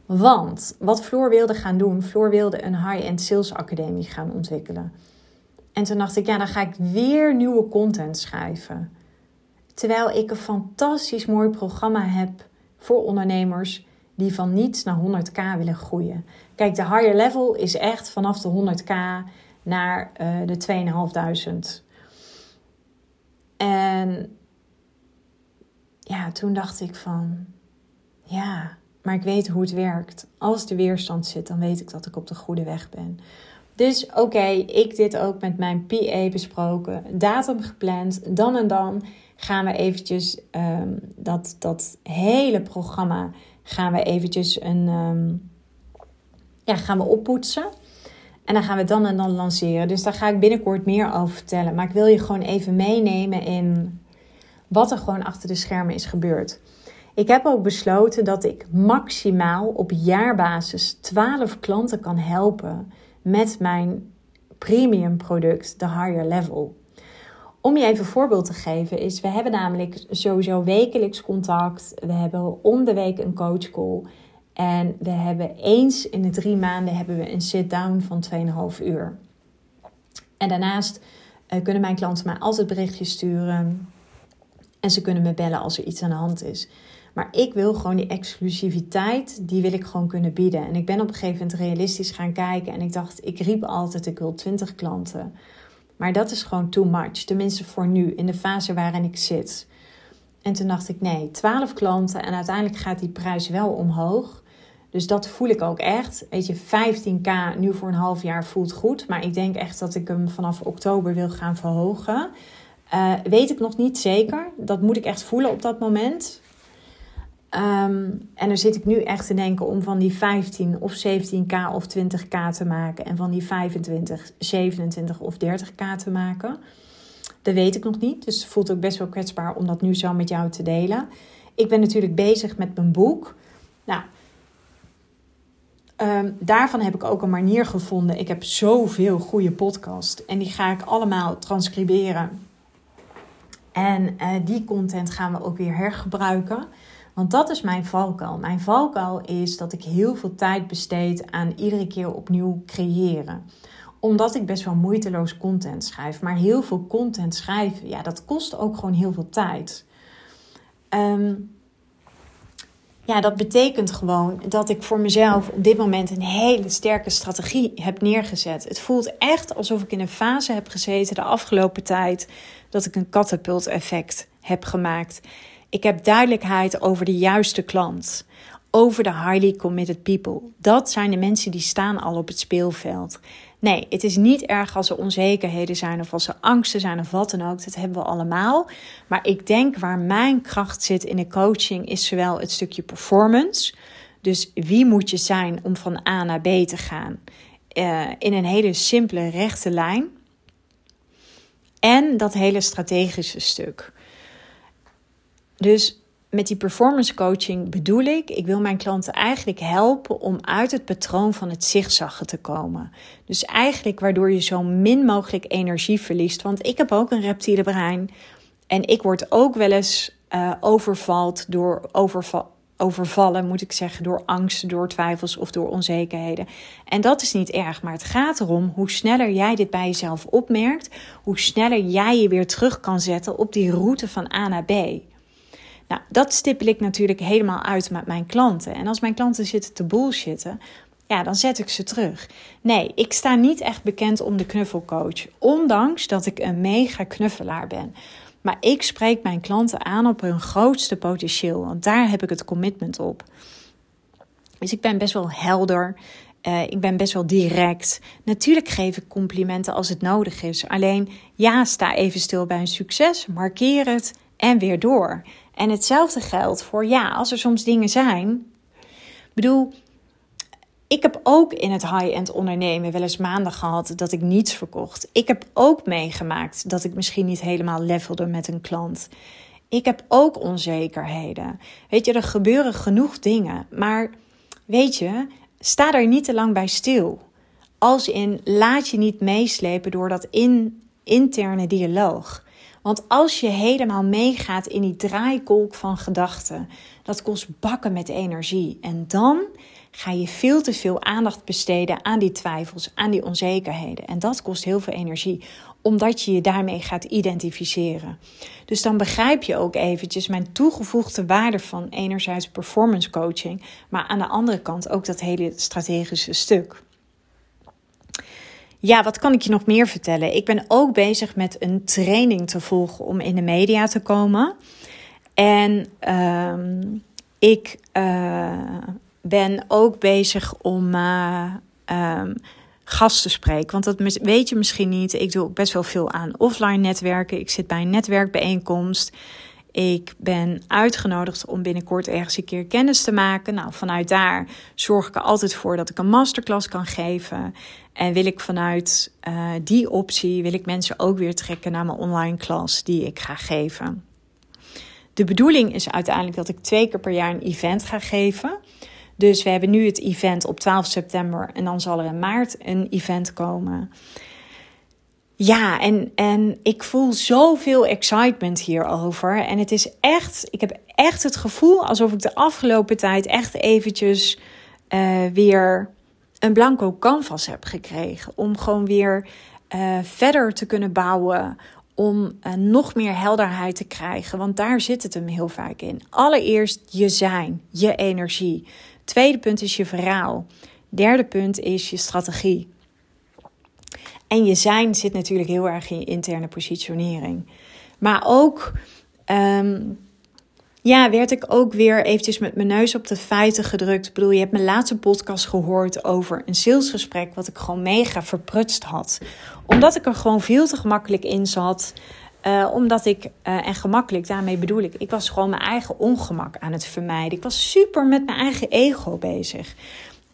Want wat Floor wilde gaan doen, Floor wilde een high-end sales academie gaan ontwikkelen. En toen dacht ik, ja, dan ga ik weer nieuwe content schrijven. Terwijl ik een fantastisch mooi programma heb voor ondernemers die van niets naar 100k willen groeien. Kijk, de higher level is echt vanaf de 100k naar uh, de 2.500. En ja, toen dacht ik van, ja, maar ik weet hoe het werkt. Als de weerstand zit, dan weet ik dat ik op de goede weg ben. Dus oké, ik dit ook met mijn PA besproken, datum gepland. Dan en dan gaan we eventjes um, dat, dat hele programma gaan we eventjes een, um, ja, gaan we oppoetsen. En dan gaan we dan en dan lanceren. Dus daar ga ik binnenkort meer over vertellen. Maar ik wil je gewoon even meenemen in wat er gewoon achter de schermen is gebeurd. Ik heb ook besloten dat ik maximaal op jaarbasis 12 klanten kan helpen met mijn premium product, de higher level. Om je even een voorbeeld te geven, is we hebben namelijk sowieso wekelijks contact. We hebben om de week een coach call. En we hebben eens in de drie maanden hebben we een sit-down van 2,5 uur. En daarnaast uh, kunnen mijn klanten mij altijd berichtjes sturen. En ze kunnen me bellen als er iets aan de hand is. Maar ik wil gewoon die exclusiviteit, die wil ik gewoon kunnen bieden. En ik ben op een gegeven moment realistisch gaan kijken. En ik dacht, ik riep altijd, ik wil 20 klanten. Maar dat is gewoon too much. Tenminste voor nu, in de fase waarin ik zit. En toen dacht ik, nee, 12 klanten. En uiteindelijk gaat die prijs wel omhoog. Dus dat voel ik ook echt. Weet je, 15k nu voor een half jaar voelt goed. Maar ik denk echt dat ik hem vanaf oktober wil gaan verhogen. Uh, weet ik nog niet zeker. Dat moet ik echt voelen op dat moment. Um, en daar zit ik nu echt te denken om van die 15 of 17k of 20k te maken. En van die 25, 27 of 30k te maken. Dat weet ik nog niet. Dus het voelt ook best wel kwetsbaar om dat nu zo met jou te delen. Ik ben natuurlijk bezig met mijn boek. Nou, um, daarvan heb ik ook een manier gevonden. Ik heb zoveel goede podcasts. En die ga ik allemaal transcriberen. En uh, die content gaan we ook weer hergebruiken. Want dat is mijn valkuil. Mijn valkuil is dat ik heel veel tijd besteed aan iedere keer opnieuw creëren. Omdat ik best wel moeiteloos content schrijf. Maar heel veel content schrijven, ja, dat kost ook gewoon heel veel tijd. Um, ja, dat betekent gewoon dat ik voor mezelf op dit moment een hele sterke strategie heb neergezet. Het voelt echt alsof ik in een fase heb gezeten de afgelopen tijd dat ik een katapult-effect heb gemaakt. Ik heb duidelijkheid over de juiste klant. Over de highly committed people. Dat zijn de mensen die staan al op het speelveld. Nee, het is niet erg als er onzekerheden zijn of als er angsten zijn of wat dan ook. Dat hebben we allemaal. Maar ik denk waar mijn kracht zit in de coaching is zowel het stukje performance. Dus wie moet je zijn om van A naar B te gaan? Uh, in een hele simpele rechte lijn. En dat hele strategische stuk. Dus met die performance coaching bedoel ik, ik wil mijn klanten eigenlijk helpen om uit het patroon van het zigzaggen te komen. Dus eigenlijk waardoor je zo min mogelijk energie verliest. Want ik heb ook een reptiele brein en ik word ook wel eens uh, overvalt door overval, overvallen, moet ik zeggen, door angst, door twijfels of door onzekerheden. En dat is niet erg, maar het gaat erom hoe sneller jij dit bij jezelf opmerkt, hoe sneller jij je weer terug kan zetten op die route van A naar B. Nou, dat stippel ik natuurlijk helemaal uit met mijn klanten. En als mijn klanten zitten te bullshitten, ja, dan zet ik ze terug. Nee, ik sta niet echt bekend om de knuffelcoach. Ondanks dat ik een mega knuffelaar ben. Maar ik spreek mijn klanten aan op hun grootste potentieel. Want daar heb ik het commitment op. Dus ik ben best wel helder. Uh, ik ben best wel direct. Natuurlijk geef ik complimenten als het nodig is. Alleen ja, sta even stil bij een succes. Markeer het en weer door. En hetzelfde geldt voor ja, als er soms dingen zijn. Ik bedoel, ik heb ook in het high-end ondernemen wel eens maanden gehad dat ik niets verkocht. Ik heb ook meegemaakt dat ik misschien niet helemaal levelde met een klant. Ik heb ook onzekerheden. Weet je, er gebeuren genoeg dingen. Maar weet je, sta er niet te lang bij stil. Als in, laat je niet meeslepen door dat in, interne dialoog. Want als je helemaal meegaat in die draaikolk van gedachten, dat kost bakken met energie. En dan ga je veel te veel aandacht besteden aan die twijfels, aan die onzekerheden. En dat kost heel veel energie, omdat je je daarmee gaat identificeren. Dus dan begrijp je ook eventjes mijn toegevoegde waarde van enerzijds performance coaching, maar aan de andere kant ook dat hele strategische stuk. Ja, wat kan ik je nog meer vertellen? Ik ben ook bezig met een training te volgen om in de media te komen. En uh, ik uh, ben ook bezig om uh, um, gast te spreken. Want dat weet je misschien niet. Ik doe ook best wel veel aan offline netwerken. Ik zit bij een netwerkbijeenkomst. Ik ben uitgenodigd om binnenkort ergens een keer kennis te maken. Nou, vanuit daar zorg ik er altijd voor dat ik een masterclass kan geven. En wil ik vanuit uh, die optie, wil ik mensen ook weer trekken naar mijn online klas die ik ga geven. De bedoeling is uiteindelijk dat ik twee keer per jaar een event ga geven. Dus we hebben nu het event op 12 september en dan zal er in maart een event komen. Ja, en, en ik voel zoveel excitement hierover. En het is echt, ik heb echt het gevoel alsof ik de afgelopen tijd echt eventjes uh, weer een blanco canvas heb gekregen. Om gewoon weer uh, verder te kunnen bouwen. om uh, nog meer helderheid te krijgen, want daar zit het hem heel vaak in. Allereerst je zijn, je energie. Tweede punt is je verhaal. Derde punt is je strategie. En je zijn zit natuurlijk heel erg in je interne positionering. Maar ook, um, ja, werd ik ook weer eventjes met mijn neus op de feiten gedrukt. Ik bedoel, je hebt mijn laatste podcast gehoord over een salesgesprek, wat ik gewoon mega verprutst had. Omdat ik er gewoon veel te gemakkelijk in zat. Uh, omdat ik, uh, en gemakkelijk, daarmee bedoel ik, ik was gewoon mijn eigen ongemak aan het vermijden. Ik was super met mijn eigen ego bezig.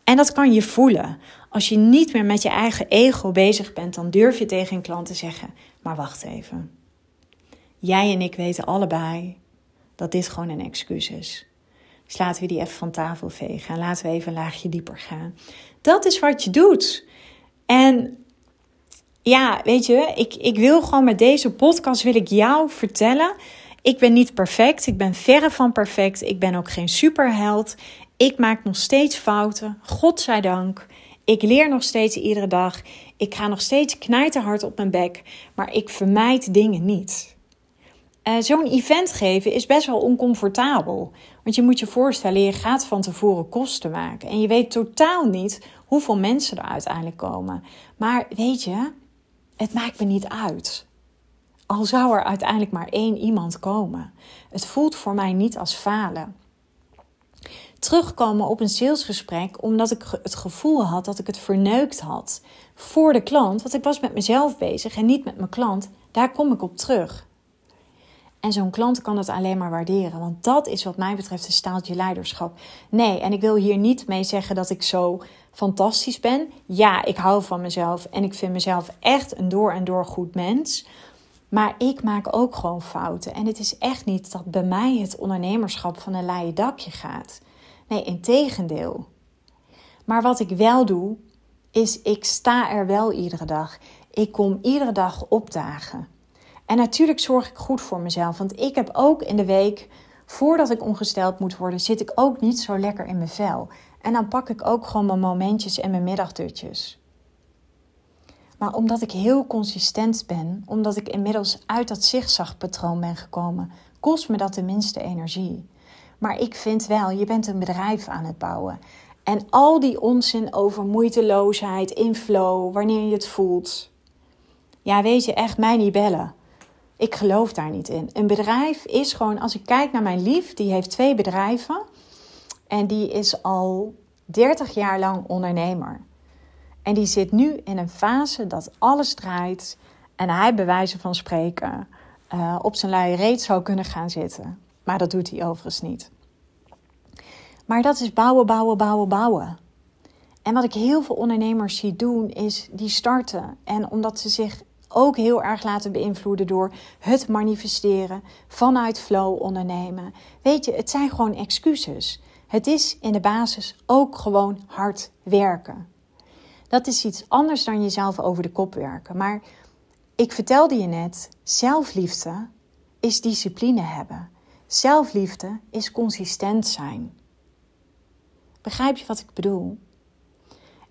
En dat kan je voelen. Als je niet meer met je eigen ego bezig bent, dan durf je tegen een klant te zeggen: Maar wacht even. Jij en ik weten allebei dat dit gewoon een excuus is. Dus laten we die even van tafel vegen en laten we even een laagje dieper gaan. Dat is wat je doet. En ja, weet je, ik, ik wil gewoon met deze podcast wil ik jou vertellen. Ik ben niet perfect. Ik ben verre van perfect. Ik ben ook geen superheld. Ik maak nog steeds fouten. God zij dank. Ik leer nog steeds iedere dag. Ik ga nog steeds knijterhard op mijn bek. Maar ik vermijd dingen niet. Uh, Zo'n event geven is best wel oncomfortabel. Want je moet je voorstellen, je gaat van tevoren kosten maken. En je weet totaal niet hoeveel mensen er uiteindelijk komen. Maar weet je, het maakt me niet uit. Al zou er uiteindelijk maar één iemand komen. Het voelt voor mij niet als falen terugkomen op een salesgesprek omdat ik het gevoel had dat ik het verneukt had voor de klant. Want ik was met mezelf bezig en niet met mijn klant. Daar kom ik op terug. En zo'n klant kan het alleen maar waarderen. Want dat is wat mij betreft een staaltje leiderschap. Nee, en ik wil hier niet mee zeggen dat ik zo fantastisch ben. Ja, ik hou van mezelf en ik vind mezelf echt een door en door goed mens. Maar ik maak ook gewoon fouten. En het is echt niet dat bij mij het ondernemerschap van een laaie dakje gaat. Nee, in tegendeel. Maar wat ik wel doe, is ik sta er wel iedere dag. Ik kom iedere dag opdagen. En natuurlijk zorg ik goed voor mezelf. Want ik heb ook in de week, voordat ik ongesteld moet worden, zit ik ook niet zo lekker in mijn vel. En dan pak ik ook gewoon mijn momentjes en mijn middagdutjes. Maar omdat ik heel consistent ben, omdat ik inmiddels uit dat zigzagpatroon ben gekomen, kost me dat de minste energie. Maar ik vind wel, je bent een bedrijf aan het bouwen. En al die onzin over moeiteloosheid, in flow, wanneer je het voelt. Ja, weet je, echt mij niet bellen. Ik geloof daar niet in. Een bedrijf is gewoon, als ik kijk naar mijn lief, die heeft twee bedrijven. En die is al 30 jaar lang ondernemer. En die zit nu in een fase dat alles draait. En hij, bij wijze van spreken, uh, op zijn luie reet zou kunnen gaan zitten. Maar dat doet hij overigens niet. Maar dat is bouwen, bouwen, bouwen, bouwen. En wat ik heel veel ondernemers zie doen, is die starten. En omdat ze zich ook heel erg laten beïnvloeden door het manifesteren, vanuit flow ondernemen. Weet je, het zijn gewoon excuses. Het is in de basis ook gewoon hard werken. Dat is iets anders dan jezelf over de kop werken. Maar ik vertelde je net, zelfliefde is discipline hebben. Zelfliefde is consistent zijn. Begrijp je wat ik bedoel?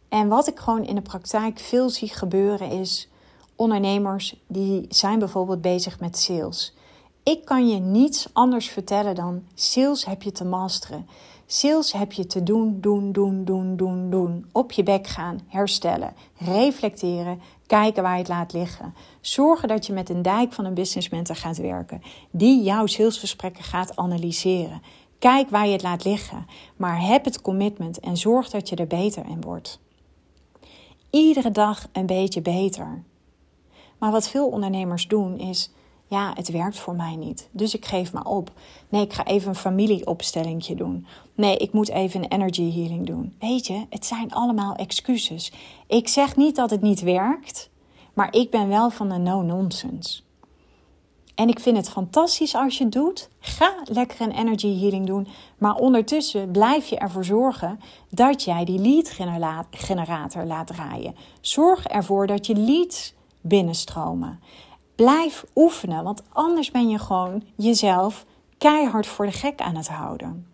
En wat ik gewoon in de praktijk veel zie gebeuren is ondernemers die zijn bijvoorbeeld bezig met sales. Ik kan je niets anders vertellen dan sales heb je te masteren. Sales heb je te doen, doen, doen, doen, doen, doen. Op je bek gaan, herstellen, reflecteren, kijken waar je het laat liggen. Zorgen dat je met een dijk van een business mentor gaat werken, die jouw salesgesprekken gaat analyseren. Kijk waar je het laat liggen, maar heb het commitment en zorg dat je er beter in wordt. Iedere dag een beetje beter. Maar wat veel ondernemers doen is, ja, het werkt voor mij niet, dus ik geef me op. Nee, ik ga even een familieopstellingje doen. Nee, ik moet even een energy healing doen. Weet je, het zijn allemaal excuses. Ik zeg niet dat het niet werkt, maar ik ben wel van de no-nonsense. En ik vind het fantastisch als je het doet. Ga lekker een energy healing doen. Maar ondertussen blijf je ervoor zorgen dat jij die lead generator laat draaien. Zorg ervoor dat je leads binnenstromen. Blijf oefenen, want anders ben je gewoon jezelf keihard voor de gek aan het houden.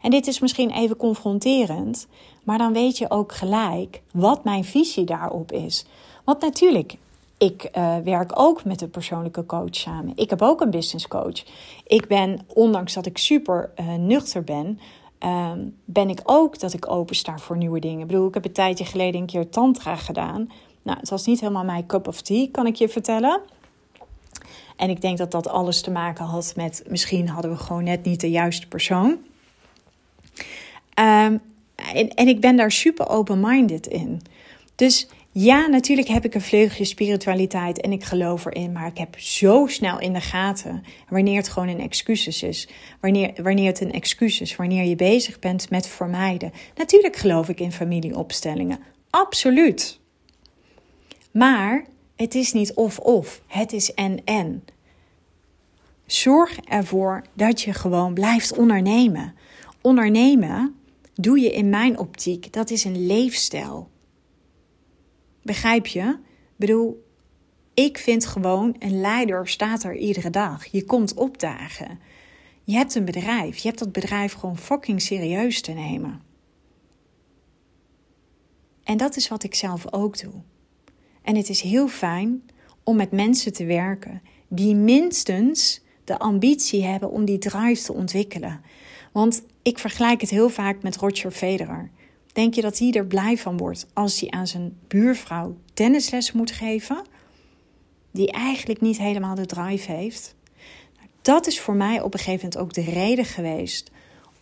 En dit is misschien even confronterend, maar dan weet je ook gelijk wat mijn visie daarop is. Want natuurlijk, ik uh, werk ook met een persoonlijke coach samen. Ik heb ook een business coach. Ik ben, ondanks dat ik super uh, nuchter ben, uh, ben ik ook dat ik open sta voor nieuwe dingen. Ik bedoel, ik heb een tijdje geleden een keer tantra gedaan. Nou, het was niet helemaal mijn cup of tea, kan ik je vertellen. En ik denk dat dat alles te maken had met misschien hadden we gewoon net niet de juiste persoon. Um, en, en ik ben daar super open-minded in. Dus ja, natuurlijk heb ik een vleugje spiritualiteit en ik geloof erin, maar ik heb zo snel in de gaten wanneer het gewoon een excuus is. Wanneer, wanneer het een excuus is, wanneer je bezig bent met vermijden. Natuurlijk geloof ik in familieopstellingen, absoluut. Maar het is niet of-of, het is en-en. Zorg ervoor dat je gewoon blijft ondernemen. Ondernemen doe je in mijn optiek, dat is een leefstijl. Begrijp je? Ik bedoel, ik vind gewoon een leider staat er iedere dag. Je komt opdagen. Je hebt een bedrijf. Je hebt dat bedrijf gewoon fucking serieus te nemen. En dat is wat ik zelf ook doe. En het is heel fijn om met mensen te werken die minstens de ambitie hebben om die drive te ontwikkelen. Want ik vergelijk het heel vaak met Roger Federer. Denk je dat hij er blij van wordt als hij aan zijn buurvrouw tennisles moet geven? Die eigenlijk niet helemaal de drive heeft. Dat is voor mij op een gegeven moment ook de reden geweest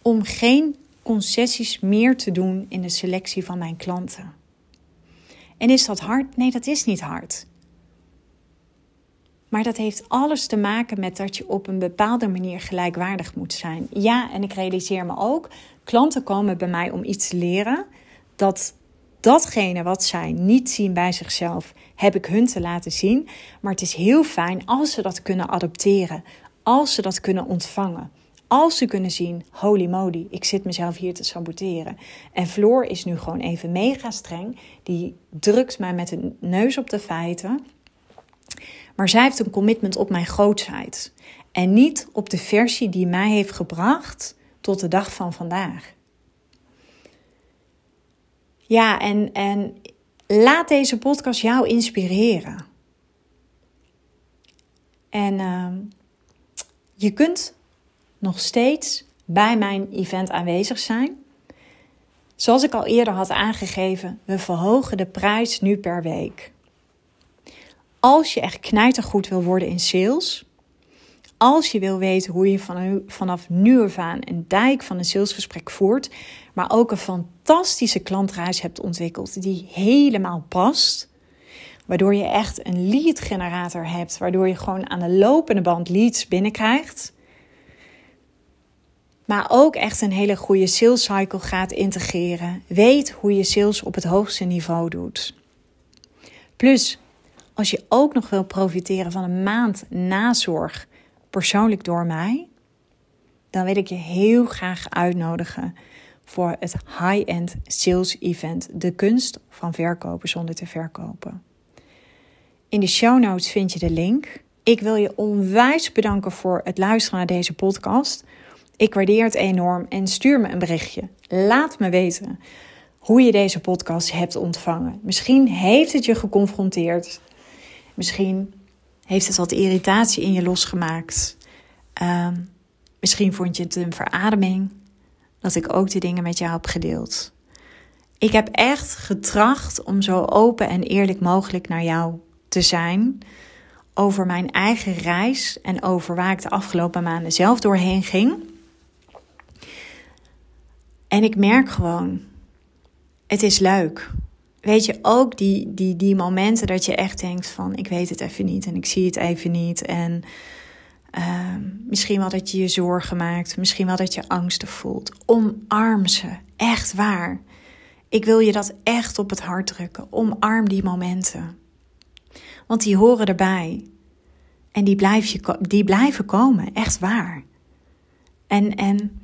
om geen concessies meer te doen in de selectie van mijn klanten. En is dat hard? Nee, dat is niet hard. Maar dat heeft alles te maken met dat je op een bepaalde manier gelijkwaardig moet zijn. Ja, en ik realiseer me ook, klanten komen bij mij om iets te leren. Dat datgene wat zij niet zien bij zichzelf, heb ik hun te laten zien. Maar het is heel fijn als ze dat kunnen adopteren, als ze dat kunnen ontvangen. Als ze kunnen zien, holy moly, ik zit mezelf hier te saboteren. En Floor is nu gewoon even mega streng. Die drukt mij met een neus op de feiten. Maar zij heeft een commitment op mijn grootheid. En niet op de versie die mij heeft gebracht tot de dag van vandaag. Ja, en, en laat deze podcast jou inspireren. En uh, je kunt nog steeds bij mijn event aanwezig zijn. Zoals ik al eerder had aangegeven, we verhogen de prijs nu per week. Als je echt knijtergoed wil worden in sales, als je wil weten hoe je vanaf nu af aan een dijk van een salesgesprek voert, maar ook een fantastische klantreis hebt ontwikkeld die helemaal past, waardoor je echt een lead generator hebt, waardoor je gewoon aan de lopende band leads binnenkrijgt, maar ook echt een hele goede sales cycle gaat integreren, weet hoe je sales op het hoogste niveau doet. Plus als je ook nog wil profiteren van een maand nazorg persoonlijk door mij, dan wil ik je heel graag uitnodigen voor het high-end sales event, de kunst van verkopen zonder te verkopen. In de show notes vind je de link. Ik wil je onwijs bedanken voor het luisteren naar deze podcast. Ik waardeer het enorm en stuur me een berichtje. Laat me weten hoe je deze podcast hebt ontvangen. Misschien heeft het je geconfronteerd Misschien heeft het wat irritatie in je losgemaakt. Uh, misschien vond je het een verademing dat ik ook die dingen met jou heb gedeeld. Ik heb echt getracht om zo open en eerlijk mogelijk naar jou te zijn over mijn eigen reis en over waar ik de afgelopen maanden zelf doorheen ging. En ik merk gewoon, het is leuk weet je, ook die, die, die momenten dat je echt denkt van ik weet het even niet en ik zie het even niet. En uh, misschien wel dat je je zorgen maakt, misschien wel dat je angsten voelt. Omarm ze, echt waar. Ik wil je dat echt op het hart drukken. Omarm die momenten. Want die horen erbij. En die, blijf je, die blijven komen, echt waar. En, en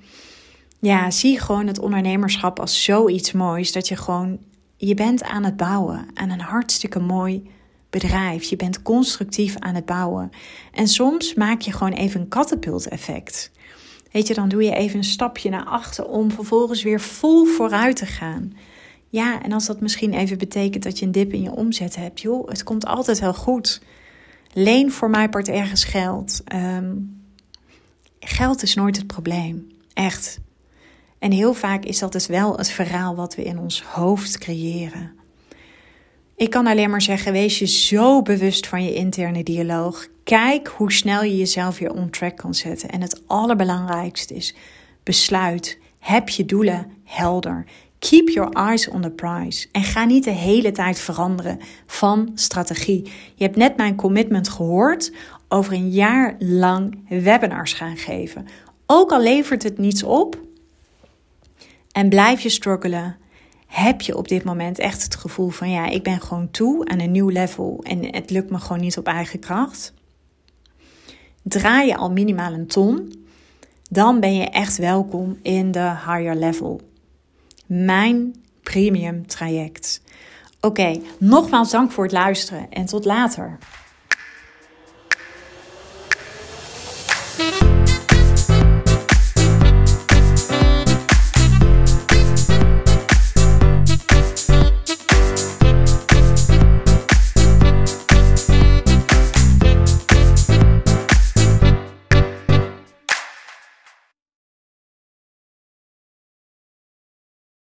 ja, zie gewoon het ondernemerschap als zoiets moois. Dat je gewoon je bent aan het bouwen aan een hartstikke mooi bedrijf. Je bent constructief aan het bouwen. En soms maak je gewoon even een katapult-effect. Weet je, dan doe je even een stapje naar achter om vervolgens weer vol vooruit te gaan. Ja, en als dat misschien even betekent dat je een dip in je omzet hebt, joh, het komt altijd heel goed. Leen voor mij part ergens geld. Ehm, geld is nooit het probleem. Echt. En heel vaak is dat dus wel het verhaal wat we in ons hoofd creëren. Ik kan alleen maar zeggen: wees je zo bewust van je interne dialoog. Kijk hoe snel je jezelf weer on track kan zetten. En het allerbelangrijkste is: besluit. Heb je doelen helder. Keep your eyes on the prize. En ga niet de hele tijd veranderen van strategie. Je hebt net mijn commitment gehoord over een jaar lang webinars gaan geven. Ook al levert het niets op en blijf je struggelen? Heb je op dit moment echt het gevoel van ja, ik ben gewoon toe aan een nieuw level en het lukt me gewoon niet op eigen kracht? Draai je al minimaal een ton, dan ben je echt welkom in de higher level. Mijn premium traject. Oké, nogmaals dank voor het luisteren en tot later.